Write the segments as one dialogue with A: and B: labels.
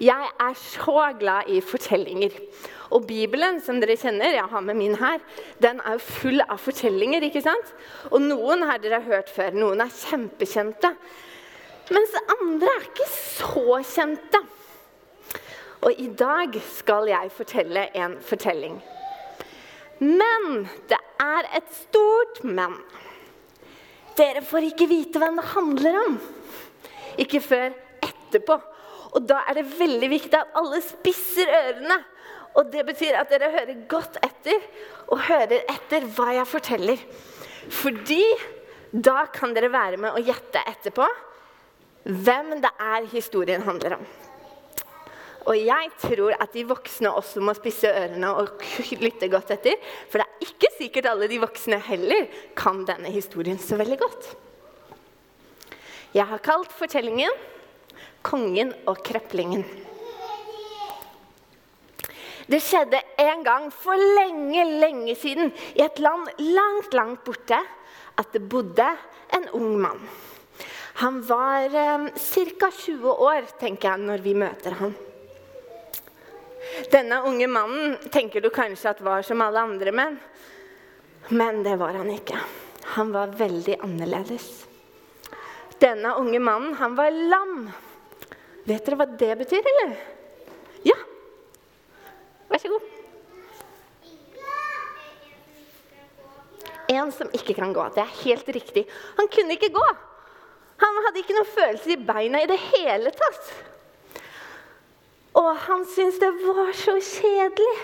A: Jeg er så glad i fortellinger. Og Bibelen, som dere kjenner, jeg har med min her, den er full av fortellinger. ikke sant? Og noen har dere hørt før. Noen er kjempekjente. Mens andre er ikke så kjente. Og i dag skal jeg fortelle en fortelling. Men det er et stort men. Dere får ikke vite hvem det handler om. Ikke før etterpå. Og da er det veldig viktig at alle spisser ørene. Og det betyr at dere hører godt etter og hører etter hva jeg forteller. Fordi da kan dere være med og gjette etterpå hvem det er historien handler om. Og jeg tror at de voksne også må spisse ørene og lytte godt etter. For det er ikke sikkert alle de voksne heller kan denne historien så veldig godt. Jeg har kalt fortellingen 'Kongen og krøplingen'. Det skjedde en gang for lenge, lenge siden i et land langt, langt borte at det bodde en ung mann. Han var eh, ca. 20 år, tenker jeg, når vi møter han. Denne unge mannen tenker du kanskje at var som alle andre menn. Men det var han ikke. Han var veldig annerledes. Denne unge mannen, han var lam. Vet dere hva det betyr, eller? Ja. Vær så god. En som ikke kan gå. Det er helt riktig. Han kunne ikke gå. Han hadde ikke noen følelser i beina i det hele tatt. Og han syntes det var så kjedelig.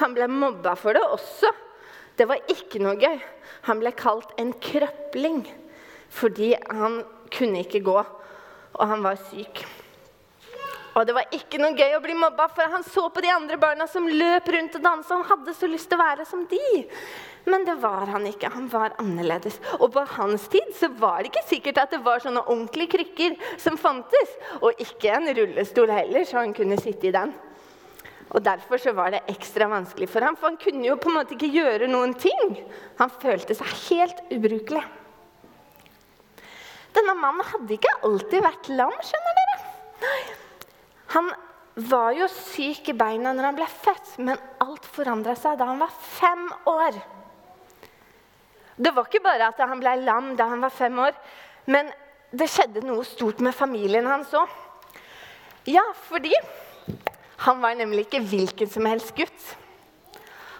A: Han ble mobba for det også. Det var ikke noe gøy. Han ble kalt en krøpling fordi han kunne ikke gå, og han var syk. Og det var ikke noe gøy å bli mobba, for han så på de andre barna som løp rundt og dansa. Han hadde så lyst til å være som de. Men det var han ikke. Han var annerledes. Og på hans tid så var det ikke sikkert at det var sånne ordentlige krykker som fantes. Og ikke en rullestol heller, så han kunne sitte i den. Og Derfor så var det ekstra vanskelig for ham, for han kunne jo på en måte ikke gjøre noen ting. Han følte seg helt ubrukelig. Denne mannen hadde ikke alltid vært lam, skjønner dere. Nei. Han var jo syk i beina når han ble født, men alt forandra seg da han var fem år. Det var ikke bare at han ble lam da han var fem år, men det skjedde noe stort med familien hans òg. Ja, fordi han var nemlig ikke hvilken som helst gutt.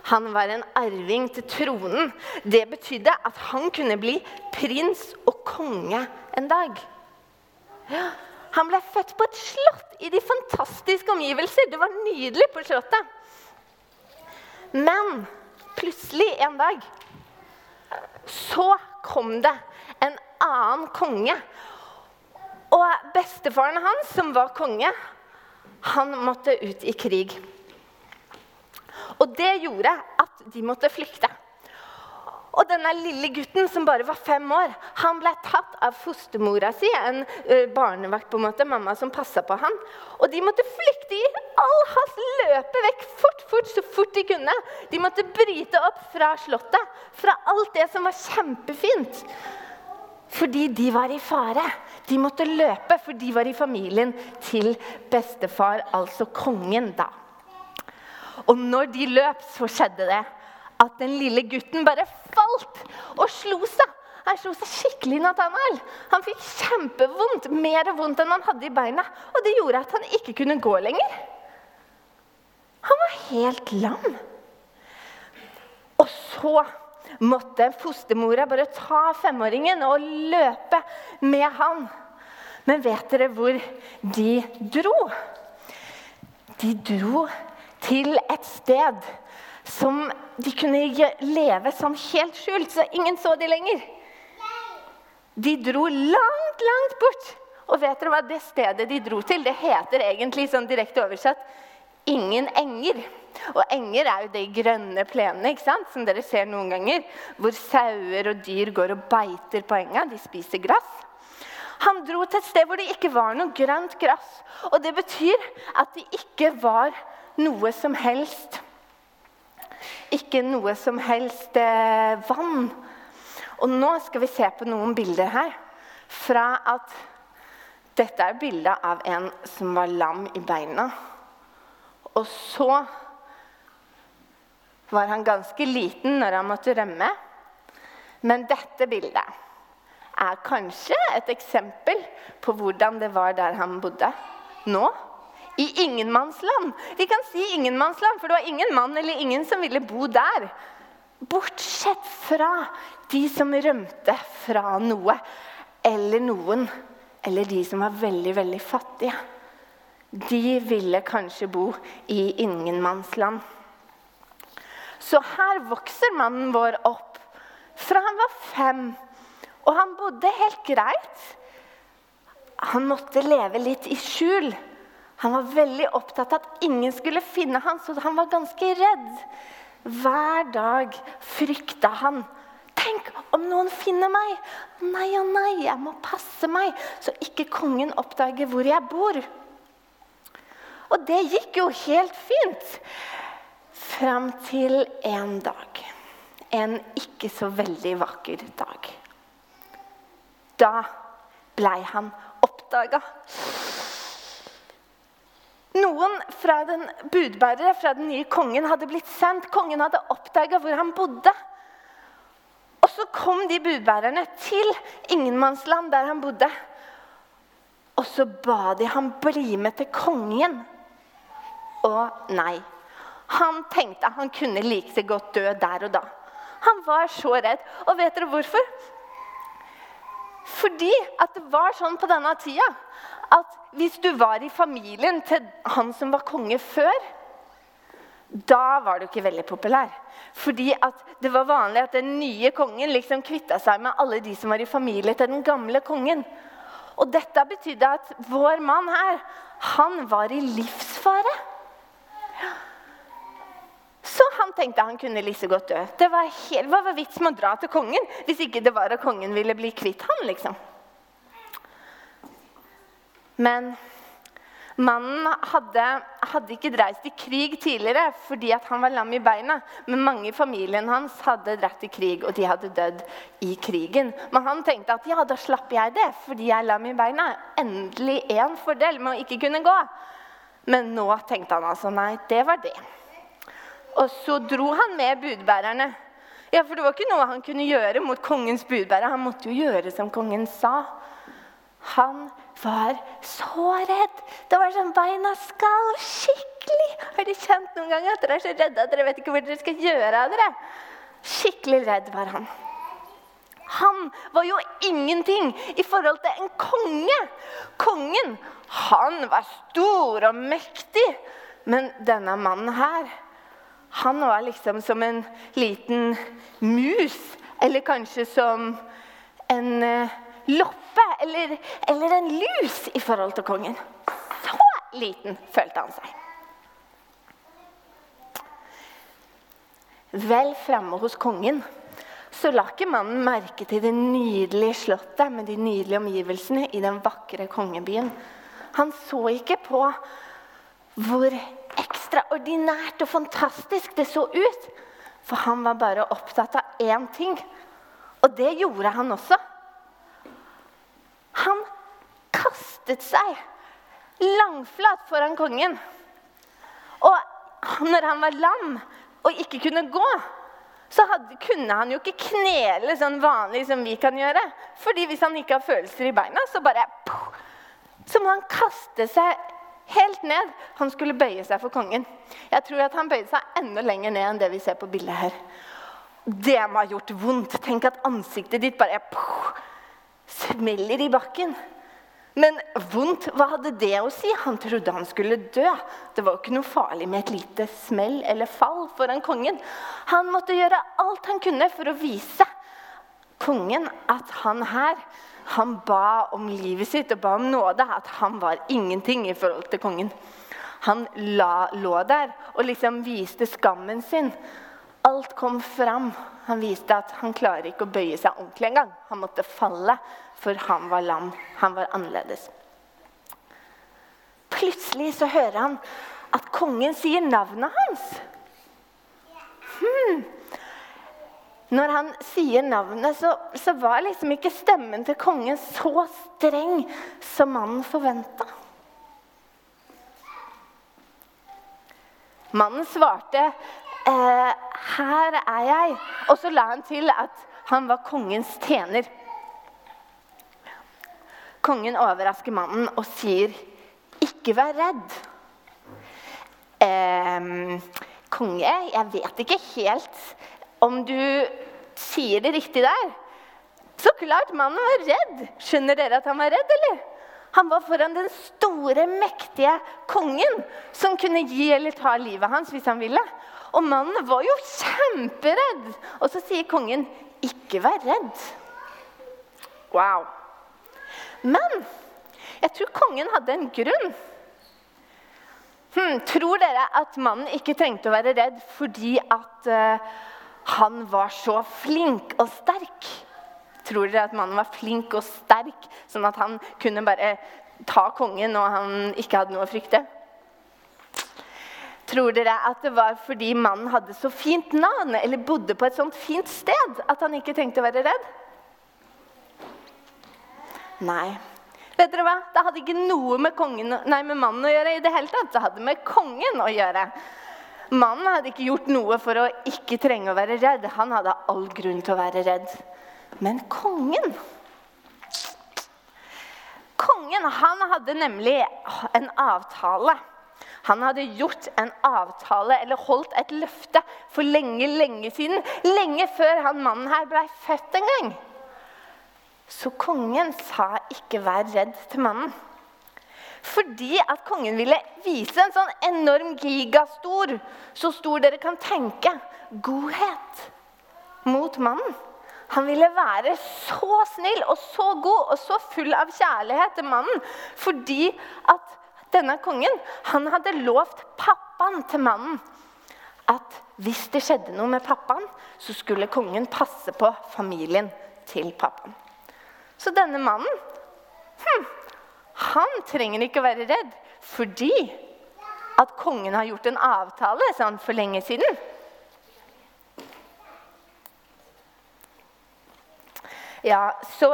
A: Han var en arving til tronen. Det betydde at han kunne bli prins og konge en dag. Ja, han ble født på et slott i de fantastiske omgivelser. Det var nydelig på slottet. Men plutselig en dag så kom det en annen konge. Og bestefaren hans, som var konge, han måtte ut i krig. Og det gjorde at de måtte flykte. Og denne lille gutten som bare var fem år, han ble tatt av fostermora si, en barnevakt, på en måte, mamma som passa på han. Og de måtte flykte i all hast, løpe vekk fort, fort, så fort de kunne. De måtte bryte opp fra slottet, fra alt det som var kjempefint. Fordi de var i fare. De måtte løpe, for de var i familien til bestefar, altså kongen, da. Og når de løp, så skjedde det at den lille gutten bare falt og slo seg. Han slo seg skikkelig, Nathanael. Han fikk kjempevondt, mer vondt enn han hadde i beina. Og det gjorde at han ikke kunne gå lenger. Han var helt lam. Og så måtte fostermora bare ta femåringen og løpe med han. Men vet dere hvor de dro? De dro til et sted som de kunne leve som helt skjult, så ingen så de lenger. De dro langt, langt bort. Og vet dere hva det stedet de dro til, det heter egentlig sånn direkte oversatt ingen enger. Og enger er jo de grønne plenene ikke sant? som dere ser noen ganger. Hvor sauer og dyr går og beiter på enga. De spiser gress. Han dro til et sted hvor det ikke var noe grønt gress. Og det betyr at det ikke var noe som helst ikke noe som helst eh, vann. Og nå skal vi se på noen bilder her fra at Dette er bildet av en som var lam i beina. Og så var han ganske liten når han måtte rømme. Men dette bildet er kanskje et eksempel på hvordan det var der han bodde nå. I ingenmannsland. Vi kan si ingenmannsland, for det var ingen mann eller ingen som ville bo der. Bortsett fra de som rømte fra noe eller noen. Eller de som var veldig, veldig fattige. De ville kanskje bo i ingenmannsland. Så her vokser mannen vår opp fra han var fem. Og han bodde helt greit. Han måtte leve litt i skjul. Han var veldig opptatt av at ingen skulle finne han, så han var ganske redd. Hver dag frykta han. Tenk om noen finner meg! Nei og nei, jeg må passe meg, så ikke kongen oppdager hvor jeg bor. Og det gikk jo helt fint. Fram til en dag. En ikke så veldig vakker dag. Da blei han oppdaga. Noen fra den budbærere fra den nye kongen hadde blitt sendt. Kongen hadde oppdaga hvor han bodde. Og så kom de budbærerne til ingenmannsland der han bodde. Og så ba de ham bli med til kongen. Og nei. Han tenkte han kunne like seg godt dø der og da. Han var så redd. Og vet dere hvorfor? Fordi at det var sånn på denne tida at hvis du var i familien til han som var konge før, da var du ikke veldig populær. Fordi det var vanlig at den nye kongen liksom kvitta seg med alle de som var i familie til den gamle kongen. Og dette betydde at vår mann her, han var i livsfare. Så han tenkte han kunne like godt dø. Det var helt, Hva var vitsen med å dra til kongen hvis ikke det var at kongen ville bli kvitt han, liksom? Men mannen hadde, hadde ikke reist i krig tidligere fordi han var lam i beina. Men mange i familien hans hadde dratt i krig, og de hadde dødd i krigen. Men han tenkte at ja, da slapp jeg det fordi jeg er lam i beina. Endelig én fordel med å ikke kunne gå. Men nå tenkte han altså nei, det var det. Og så dro han med budbærerne. Ja, For det var ikke noe han kunne gjøre mot kongens budbærer. Han måtte jo gjøre som kongen sa. Han var så redd. Det var sånn beina skalv skikkelig. Har dere kjent noen ganger at dere er så redde at dere vet ikke hvor dere skal gjøre av dere? Skikkelig redd var han. Han var jo ingenting i forhold til en konge. Kongen, han var stor og mektig. Men denne mannen her, han var liksom som en liten mus. Eller kanskje som en uh, loppe eller, eller en lus i forhold til kongen. Så liten følte han seg. Vel framme hos kongen så la ikke mannen merke til det nydelige slottet med de nydelige omgivelsene i den vakre kongebyen. Han så ikke på hvor ekstraordinært og fantastisk det så ut. For han var bare opptatt av én ting, og det gjorde han også. Han kastet seg langflat foran kongen. Og når han var lam og ikke kunne gå, så hadde, kunne han jo ikke knele sånn vanlig som vi kan gjøre. Fordi hvis han ikke har følelser i beina, så bare Så må han kaste seg helt ned. Han skulle bøye seg for kongen. Jeg tror at han bøyde seg enda lenger ned enn det vi ser på bildet her. Det må ha gjort vondt. Tenk at ansiktet ditt bare smeller i bakken. Men vondt, hva hadde det å si? Han trodde han skulle dø. Det var jo ikke noe farlig med et lite smell eller fall foran kongen. Han måtte gjøre alt han kunne for å vise kongen at han her han ba om livet sitt og ba om nåde. At han var ingenting i forhold til kongen. Han la, lå der og liksom viste skammen sin. Alt kom fram. Han viste at han klarer ikke å bøye seg ordentlig engang. Han måtte falle, for han var lam. Han var annerledes. Plutselig så hører han at kongen sier navnet hans. Hmm. når han sier navnet, så, så var liksom ikke stemmen til kongen så streng som mannen forventa. Mannen svarte, eh, 'Her er jeg.' Og så la han til at han var kongens tjener. Kongen overrasker mannen og sier, 'Ikke vær redd'. Eh, konge, jeg vet ikke helt om du sier det riktig der. Så klart mannen var redd. Skjønner dere at han var redd, eller? Han var foran den store, mektige kongen som kunne gi eller ta livet hans hvis han ville. Og mannen var jo kjemperedd. Og så sier kongen, 'Ikke vær redd'. Wow. Men jeg tror kongen hadde en grunn. Hmm, tror dere at mannen ikke trengte å være redd fordi at uh, han var så flink og sterk? Tror dere at mannen var flink og sterk, sånn at han kunne bare ta kongen og han ikke hadde noe å frykte? Tror dere at det var fordi mannen hadde så fint navn eller bodde på et sånt fint sted at han ikke tenkte å være redd? Nei. Vet dere hva? Det hadde ikke noe med, kongen, nei, med mannen å gjøre. i Det hele tatt. Det hadde med kongen å gjøre. Mannen hadde ikke gjort noe for å ikke trenge å være redd. Han hadde all grunn til å være redd. Men kongen Kongen han hadde nemlig en avtale. Han hadde gjort en avtale eller holdt et løfte for lenge, lenge siden. Lenge før han mannen her blei født en gang. Så kongen sa ikke 'vær redd' til mannen. Fordi at kongen ville vise en sånn enorm gigastor, så stor dere kan tenke, godhet mot mannen. Han ville være så snill og så god og så full av kjærlighet til mannen fordi at denne kongen han hadde lovt pappaen til mannen at hvis det skjedde noe med pappaen, så skulle kongen passe på familien til pappaen. Så denne mannen hm, han trenger ikke å være redd fordi at kongen har gjort en avtale sånn for lenge siden. Ja, så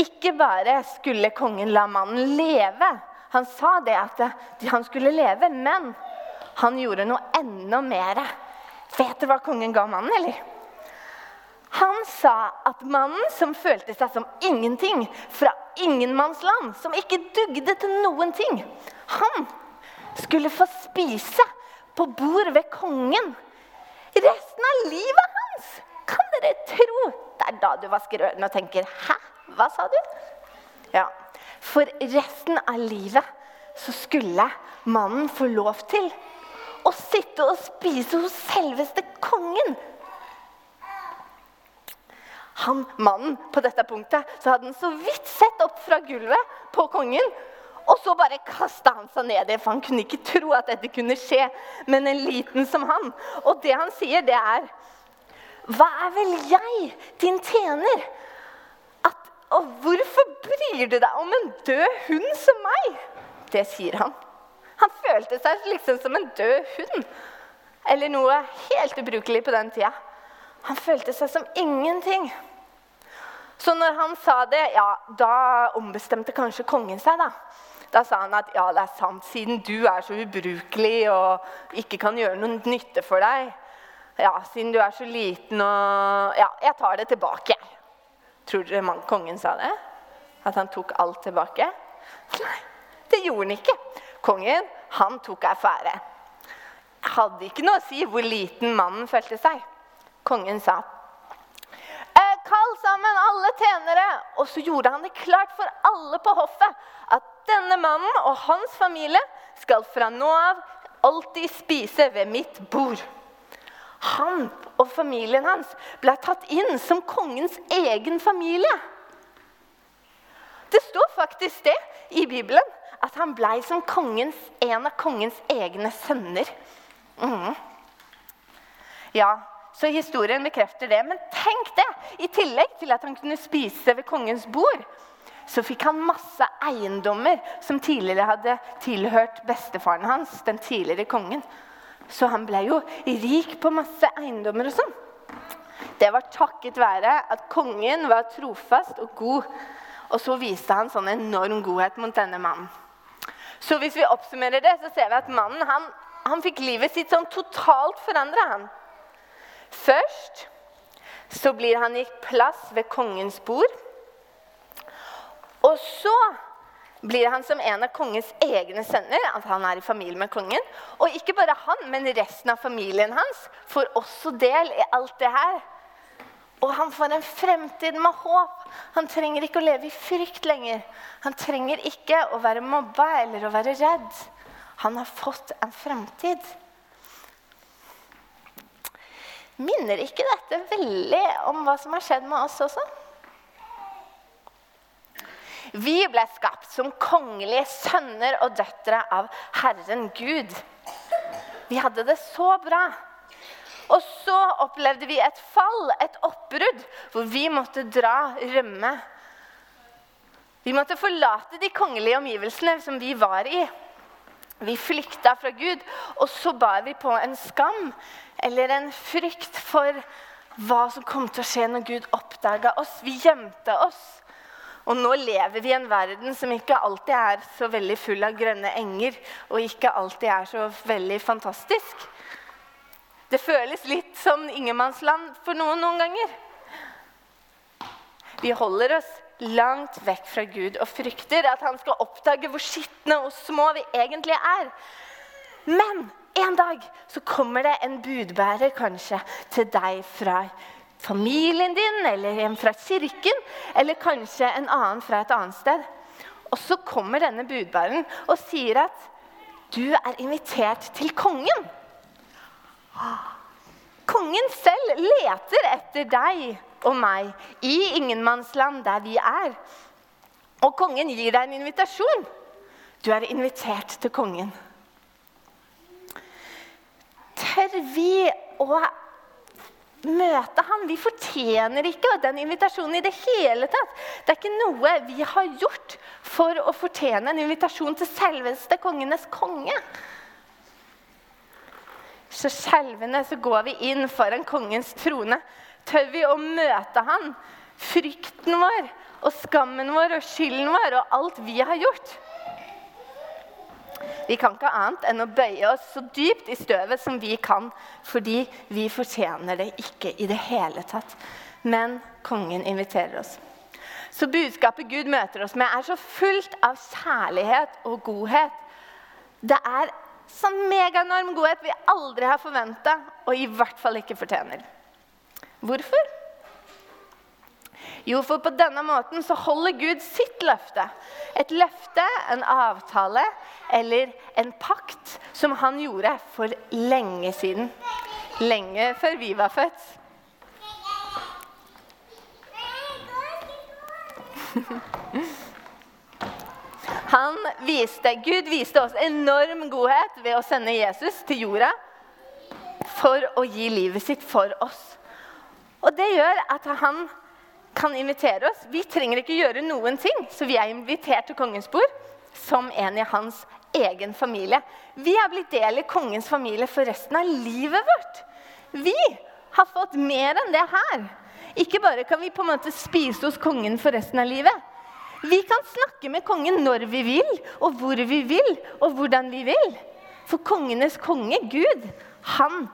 A: ikke bare skulle kongen la mannen leve. Han sa det at han skulle leve, men han gjorde noe enda mer. Vet dere hva kongen ga mannen, eller? Han sa at mannen som følte seg som ingenting fra ingenmannsland, som ikke dugde til noen ting, han skulle få spise på bord ved kongen resten av livet hans. Kan dere tro? Det er da du vasker ørene og tenker 'hæ, hva sa du?' Ja, For resten av livet så skulle mannen få lov til å sitte og spise hos selveste kongen han mannen på dette punktet, så hadde han så vidt sett opp fra gulvet på kongen. Og så bare kasta han seg ned i for han kunne ikke tro at dette kunne skje. Men en liten som han. Og det han sier, det er Hva er vel jeg, din tjener? Og hvorfor bryr du deg om en død hund som meg? Det sier han. Han følte seg liksom som en død hund. Eller noe helt ubrukelig på den tida. Han følte seg som ingenting. Så når han sa det, ja, da ombestemte kanskje kongen seg. Da Da sa han at ja, det er sant, siden du er så ubrukelig og ikke kan gjøre noen nytte for deg Ja, siden du er så liten og Ja, jeg tar det tilbake. Tror dere man, kongen sa det? At han tok alt tilbake? Nei, det gjorde han ikke. Kongen, han tok affære. Hadde ikke noe å si hvor liten mannen følte seg. Kongen sa Kall sammen alle tjenere! Og så gjorde han det klart for alle på hoffet at denne mannen og hans familie skal fra nå av alltid spise ved mitt bord. Han og familien hans ble tatt inn som kongens egen familie. Det står faktisk det i Bibelen, at han ble som kongens, en av kongens egne sønner. Mm. Ja, så historien bekrefter det. Men tenk det! I tillegg til at han kunne spise ved kongens bord, så fikk han masse eiendommer som tidligere hadde tilhørt bestefaren hans, den tidligere kongen. Så han ble jo rik på masse eiendommer og sånn. Det var takket være at kongen var trofast og god. Og så viste han sånn enorm godhet mot denne mannen. Så hvis vi oppsummerer det, så ser vi at mannen han, han fikk livet sitt sånn totalt forandra. Først så blir han gitt plass ved kongens bord. Og så blir han som en av kongens egne sønner, at han er i familie med kongen. Og ikke bare han, men resten av familien hans får også del i alt det her. Og han får en fremtid med håp. Han trenger ikke å leve i frykt lenger. Han trenger ikke å være mobba eller å være redd. Han har fått en fremtid. Minner ikke dette veldig om hva som har skjedd med oss også? Vi ble skapt som kongelige sønner og døtre av Herren Gud. Vi hadde det så bra. Og så opplevde vi et fall, et oppbrudd, hvor vi måtte dra, rømme. Vi måtte forlate de kongelige omgivelsene som vi var i. Vi flykta fra Gud, og så bar vi på en skam eller en frykt for hva som kom til å skje når Gud oppdaga oss. Vi gjemte oss. Og nå lever vi i en verden som ikke alltid er så veldig full av grønne enger, og ikke alltid er så veldig fantastisk. Det føles litt som ingenmannsland for noen noen ganger. Vi holder oss langt vekk fra Gud og frykter at han skal oppdage hvor skitne og små vi egentlig er. Men en dag så kommer det en budbærer kanskje til deg fra familien din, eller en fra kirken, eller kanskje en annen fra et annet sted. Og så kommer denne budbæreren og sier at du er invitert til kongen. Kongen selv leter etter deg og meg i ingenmannsland der vi er. Og kongen gir deg en invitasjon. Du er invitert til kongen. Tør vi å møte ham? Vi fortjener ikke den invitasjonen i det hele tatt. Det er ikke noe vi har gjort for å fortjene en invitasjon til selveste kongenes konge. Så skjelvende så går vi inn foran kongens trone. Tør vi å møte han? Frykten vår og skammen vår og skylden vår og alt vi har gjort. Vi kan ikke annet enn å bøye oss så dypt i støvet som vi kan, fordi vi fortjener det ikke i det hele tatt. Men kongen inviterer oss. Så budskapet Gud møter oss med, er så fullt av kjærlighet og godhet. Det er sånn meganorm godhet vi aldri har forventa, og i hvert fall ikke fortjener. Hvorfor? Jo, for på denne måten så holder Gud sitt løfte. Et løfte, en avtale eller en pakt som han gjorde for lenge siden. Lenge før vi var født. Han viste, Gud viste oss enorm godhet ved å sende Jesus til jorda for å gi livet sitt for oss. Og det gjør at han kan invitere oss. Vi trenger ikke gjøre noen ting, så vi er invitert til kongens bord som en i hans egen familie. Vi har blitt del i kongens familie for resten av livet vårt. Vi har fått mer enn det her. Ikke bare kan vi på en måte spise hos kongen for resten av livet. Vi kan snakke med kongen når vi vil, og hvor vi vil, og hvordan vi vil. For kongenes konge, Gud, han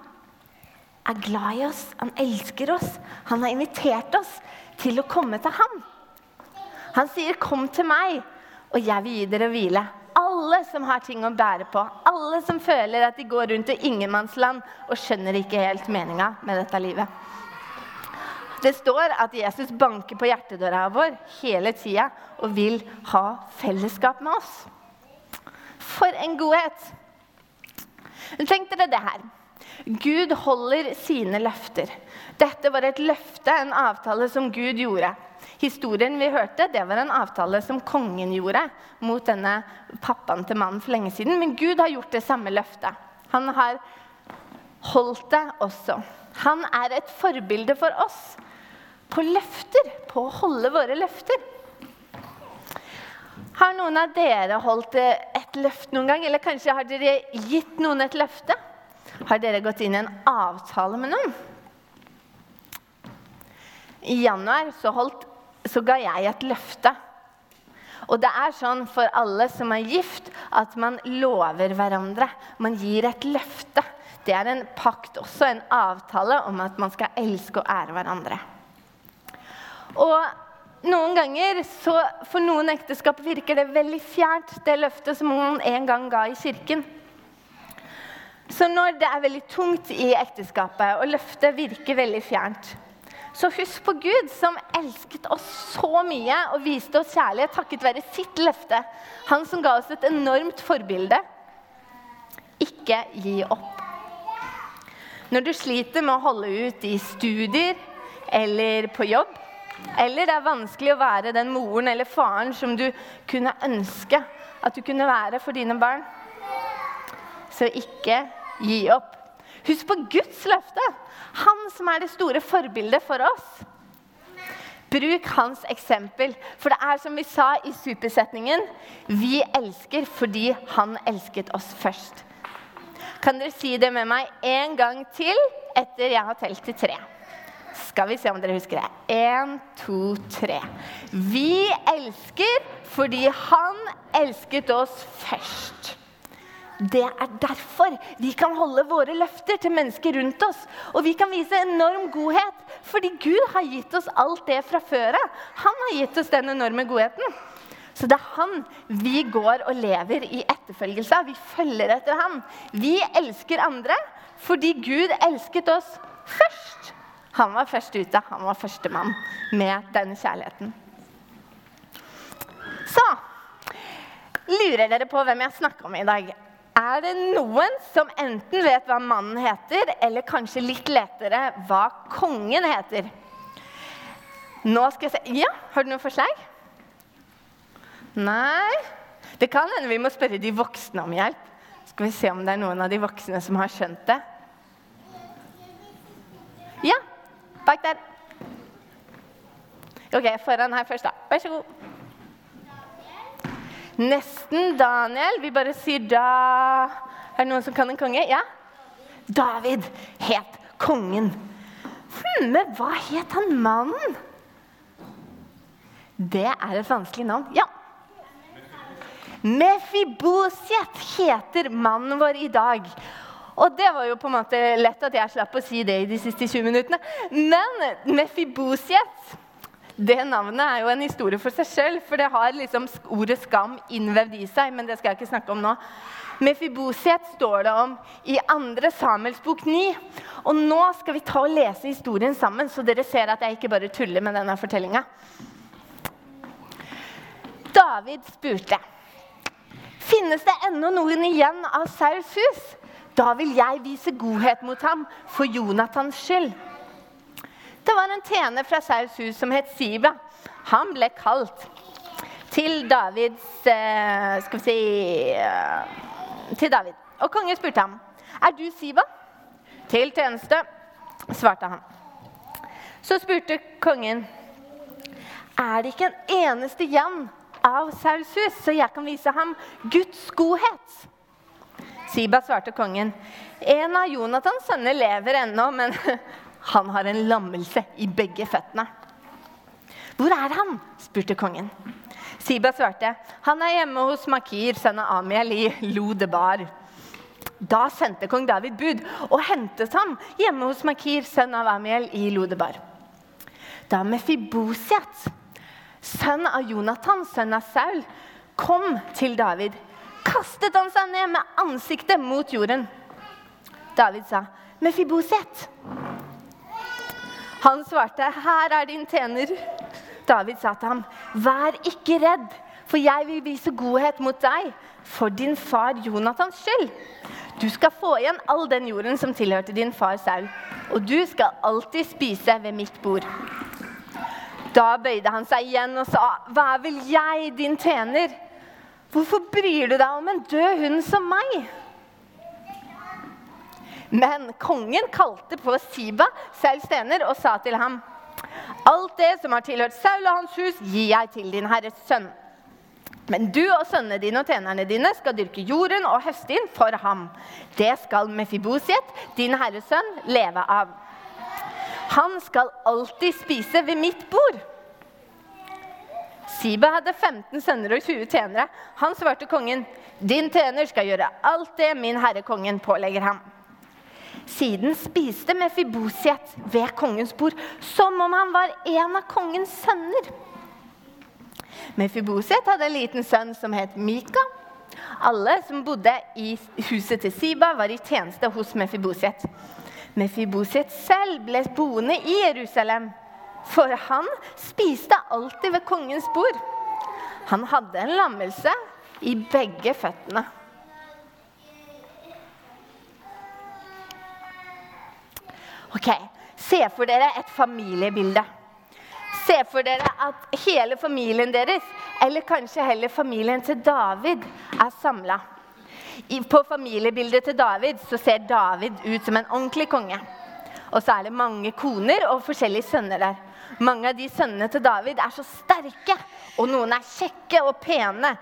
A: er glad i oss. Han elsker oss. Han har invitert oss til å komme til ham. Han sier, 'Kom til meg, og jeg vil gi dere hvile.' Alle som har ting å bære på, alle som føler at de går rundt i ingenmannsland og skjønner ikke helt meninga med dette livet. Det står at Jesus banker på hjertedøra vår hele tida og vil ha fellesskap med oss. For en godhet! Tenk dere det her. Gud holder sine løfter. Dette var et løfte, en avtale som Gud gjorde. Historien vi hørte, det var en avtale som kongen gjorde mot denne pappaen til mannen for lenge siden. Men Gud har gjort det samme løftet. Han har holdt det også. Han er et forbilde for oss på løfter, på å holde våre løfter. Har noen av dere holdt et løft noen gang? Eller kanskje har dere gitt noen et løfte? Har dere gått inn i en avtale med noen? i januar så, holdt, så ga jeg et løfte. Og det er sånn for alle som er gift, at man lover hverandre. Man gir et løfte. Det er en pakt, også en avtale om at man skal elske og ære hverandre. Og noen ganger, så For noen ekteskap virker det veldig fjernt, det løftet som man en gang ga i kirken. Så når det er veldig tungt i ekteskapet, og løftet virker veldig fjernt, så husk på Gud, som elsket oss så mye og viste oss kjærlighet takket være sitt løfte. Han som ga oss et enormt forbilde. Ikke gi opp. Når du sliter med å holde ut i studier eller på jobb, eller det er vanskelig å være den moren eller faren som du kunne ønske at du kunne være for dine barn, så ikke gi opp. Husk på Guds løfte. Han som er det store forbildet for oss. Bruk hans eksempel. For det er som vi sa i supersetningen Vi elsker fordi han elsket oss først. Kan dere si det med meg en gang til etter jeg har telt til tre? Skal vi se om dere husker det. Én, to, tre. Vi elsker fordi han elsket oss først. Det er derfor vi kan holde våre løfter til mennesker rundt oss. Og vi kan vise enorm godhet, fordi Gud har gitt oss alt det fra før av. Han har gitt oss den enorme godheten. Så det er han vi går og lever i etterfølgelse av. Vi følger etter han. Vi elsker andre fordi Gud elsket oss først. Han var først ute. Han var førstemann med denne kjærligheten. Så lurer dere på hvem jeg snakker om i dag? Er det noen som enten vet hva mannen heter, eller kanskje litt lettere hva kongen heter? Nå skal jeg se Ja, har du noe forslag? Nei? Det kan hende vi må spørre de voksne om hjelp. Skal vi se om det er noen av de voksne som har skjønt det. Ja, bak der. Ok, foran her først, da. Vær så god. Nesten Daniel. Vi bare sier da Er det noen som kan en konge? Ja? David het kongen. Hm, men hva het han mannen? Det er et vanskelig navn. Ja. Mefiboset heter mannen vår i dag. Og det var jo på en måte lett at jeg slapp å si det i de siste 20 minuttene. Men Mefibosiet det navnet er jo en historie for seg selv, for det har liksom ordet skam innvevd i seg. Men det skal jeg ikke snakke om nå. Mefiboset står det om i 2. Samuels bok 9. Og nå skal vi ta og lese historien sammen, så dere ser at jeg ikke bare tuller med denne fortellinga. David spurte. Finnes det ennå noen igjen av Sauls hus? Da vil jeg vise godhet mot ham for Jonathans skyld. Det var en tjener fra Sauls hus som het Siba. Han ble kalt til Davids eh, Skal vi si eh, Til David. Og kongen spurte ham, 'Er du Siba?' 'Til tjeneste', svarte han. Så spurte kongen, 'Er det ikke en eneste igjen av Sauls hus, så jeg kan vise ham Guds godhet?' Siba svarte kongen, 'En av Jonathans sønner lever ennå, men han har en lammelse i begge føttene. Hvor er han? spurte kongen. Siba svarte, han er hjemme hos Makir, sønn av Amiel, i Lodebar. Da sendte kong David bud og hentet ham hjemme hos Makir, sønn av Amiel, i Lodebar. Da Mefibosiat, sønn av Jonathan, sønn av Saul, kom til David, kastet han seg ned med ansiktet mot jorden. David sa, 'Mefibosiet.' Han svarte, 'Her er din tjener.' David sa til ham, 'Vær ikke redd, for jeg vil vise godhet mot deg for din far Jonathans skyld.' 'Du skal få igjen all den jorden som tilhørte din far Saul,' 'og du skal alltid spise ved mitt bord.' Da bøyde han seg igjen og sa, 'Hva vil jeg, din tjener?' 'Hvorfor bryr du deg om en død hund som meg?' Men kongen kalte på Siba, Sauls stener, og sa til ham.: Alt det som har tilhørt Saul og hans hus, gir jeg til din herres sønn. Men du og sønnene dine og tjenerne dine skal dyrke jorden og høste inn for ham. Det skal Mefibosiet, din herres sønn, leve av. Han skal alltid spise ved mitt bord. Siba hadde 15 sønner og 20 tjenere. Han svarte kongen, 'Din tjener skal gjøre alt det min herre kongen pålegger ham.' Siden spiste Mefiboset ved kongens bord som om han var en av kongens sønner. Mefiboset hadde en liten sønn som het Mika. Alle som bodde i huset til Siba, var i tjeneste hos Mefiboset. Mefiboset selv ble boende i Jerusalem, for han spiste alltid ved kongens bord. Han hadde en lammelse i begge føttene. Ok, Se for dere et familiebilde. Se for dere at hele familien deres, eller kanskje heller familien til David, er samla. På familiebildet til David så ser David ut som en ordentlig konge. Og så er det mange koner og forskjellige sønner der. Mange av de sønnene til David er så sterke, og noen er kjekke og pene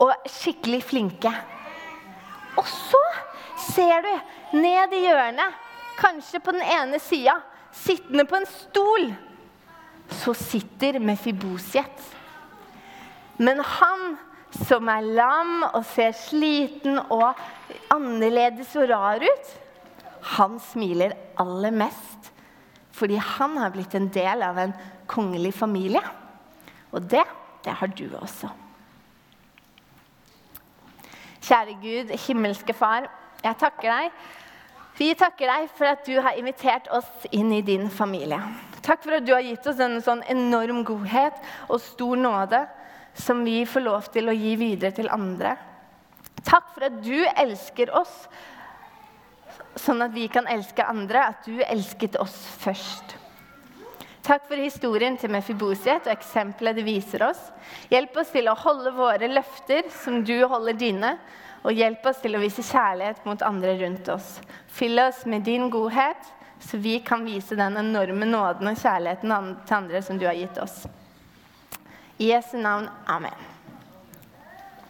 A: og skikkelig flinke. Og så ser du ned i hjørnet, kanskje på den ene sida, sittende på en stol, så sitter Mefiboset. Men han som er lam og ser sliten og annerledes og rar ut, han smiler aller mest fordi han har blitt en del av en kongelig familie. Og det, det har du også. Kjære Gud, himmelske Far, jeg takker deg vi takker deg for at du har invitert oss inn i din familie. Takk for at du har gitt oss en sånn enorm godhet og stor nåde som vi får lov til å gi videre til andre. Takk for at du elsker oss sånn at vi kan elske andre, at du elsket oss først. Takk for historien til Mefibosiet og eksempelet det viser oss. Hjelp oss til å holde våre løfter som du holder dine, og hjelp oss til å vise kjærlighet mot andre rundt oss. Fyll oss med din godhet, så vi kan vise den enorme nåden og kjærligheten til andre som du har gitt oss. I Jesu navn. Amen.